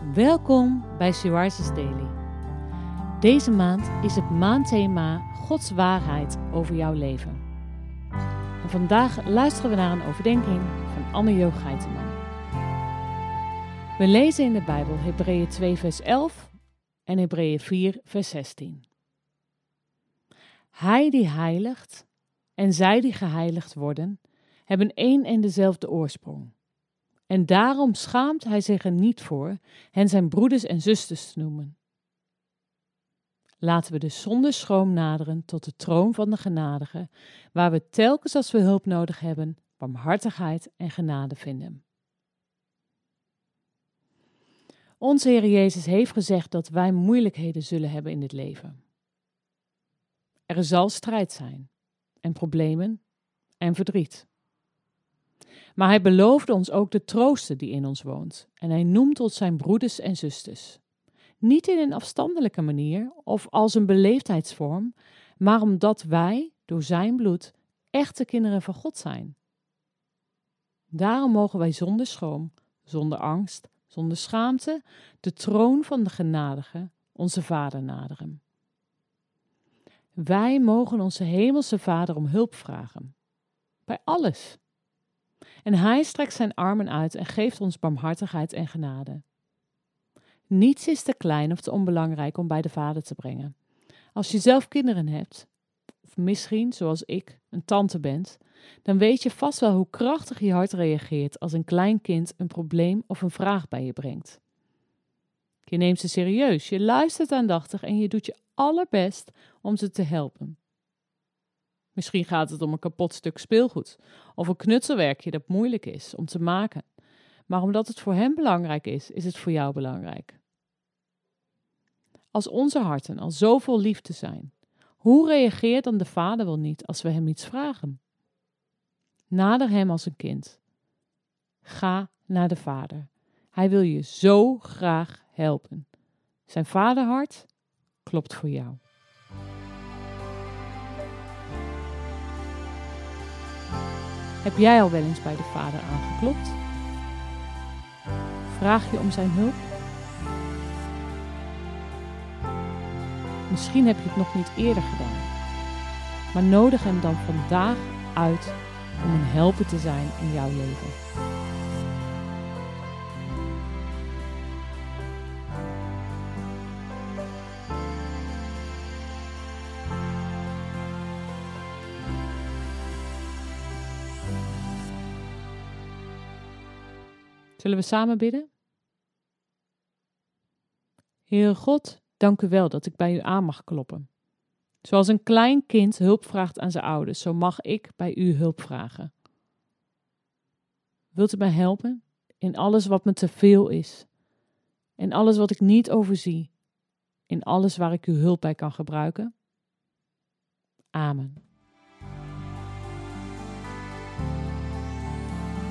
Welkom bij She Daily. Deze maand is het maandthema Gods waarheid over jouw leven. En vandaag luisteren we naar een overdenking van Anne-Jo Geiteman. We lezen in de Bijbel Hebreeën 2 vers 11 en Hebreeën 4 vers 16. Hij die heiligt en zij die geheiligd worden, hebben één en dezelfde oorsprong. En daarom schaamt hij zich er niet voor hen zijn broeders en zusters te noemen. Laten we dus zonder schroom naderen tot de troon van de genadige, waar we telkens als we hulp nodig hebben, barmhartigheid en genade vinden. Onze Heer Jezus heeft gezegd dat wij moeilijkheden zullen hebben in dit leven. Er zal strijd zijn, en problemen, en verdriet. Maar hij beloofde ons ook de troosten die in ons woont. En hij noemt ons zijn broeders en zusters. Niet in een afstandelijke manier of als een beleefdheidsvorm, maar omdat wij, door zijn bloed, echte kinderen van God zijn. Daarom mogen wij zonder schroom, zonder angst, zonder schaamte, de troon van de genadige, onze Vader, naderen. Wij mogen onze Hemelse Vader om hulp vragen. Bij alles. En hij strekt zijn armen uit en geeft ons barmhartigheid en genade. Niets is te klein of te onbelangrijk om bij de Vader te brengen. Als je zelf kinderen hebt, of misschien, zoals ik, een tante bent, dan weet je vast wel hoe krachtig je hart reageert als een klein kind een probleem of een vraag bij je brengt. Je neemt ze serieus, je luistert aandachtig en je doet je allerbest om ze te helpen. Misschien gaat het om een kapot stuk speelgoed of een knutselwerkje dat moeilijk is om te maken. Maar omdat het voor hem belangrijk is, is het voor jou belangrijk. Als onze harten al zoveel liefde zijn, hoe reageert dan de Vader wel niet als we hem iets vragen? Nader hem als een kind. Ga naar de Vader. Hij wil je zo graag helpen. Zijn vaderhart klopt voor jou. Heb jij al wel eens bij de Vader aangeklopt? Vraag je om zijn hulp? Misschien heb je het nog niet eerder gedaan, maar nodig hem dan vandaag uit om een helper te zijn in jouw leven. Zullen we samen bidden? Heere God, dank u wel dat ik bij u aan mag kloppen. Zoals een klein kind hulp vraagt aan zijn ouders, zo mag ik bij u hulp vragen. Wilt u mij helpen in alles wat me te veel is, in alles wat ik niet overzie, in alles waar ik uw hulp bij kan gebruiken? Amen.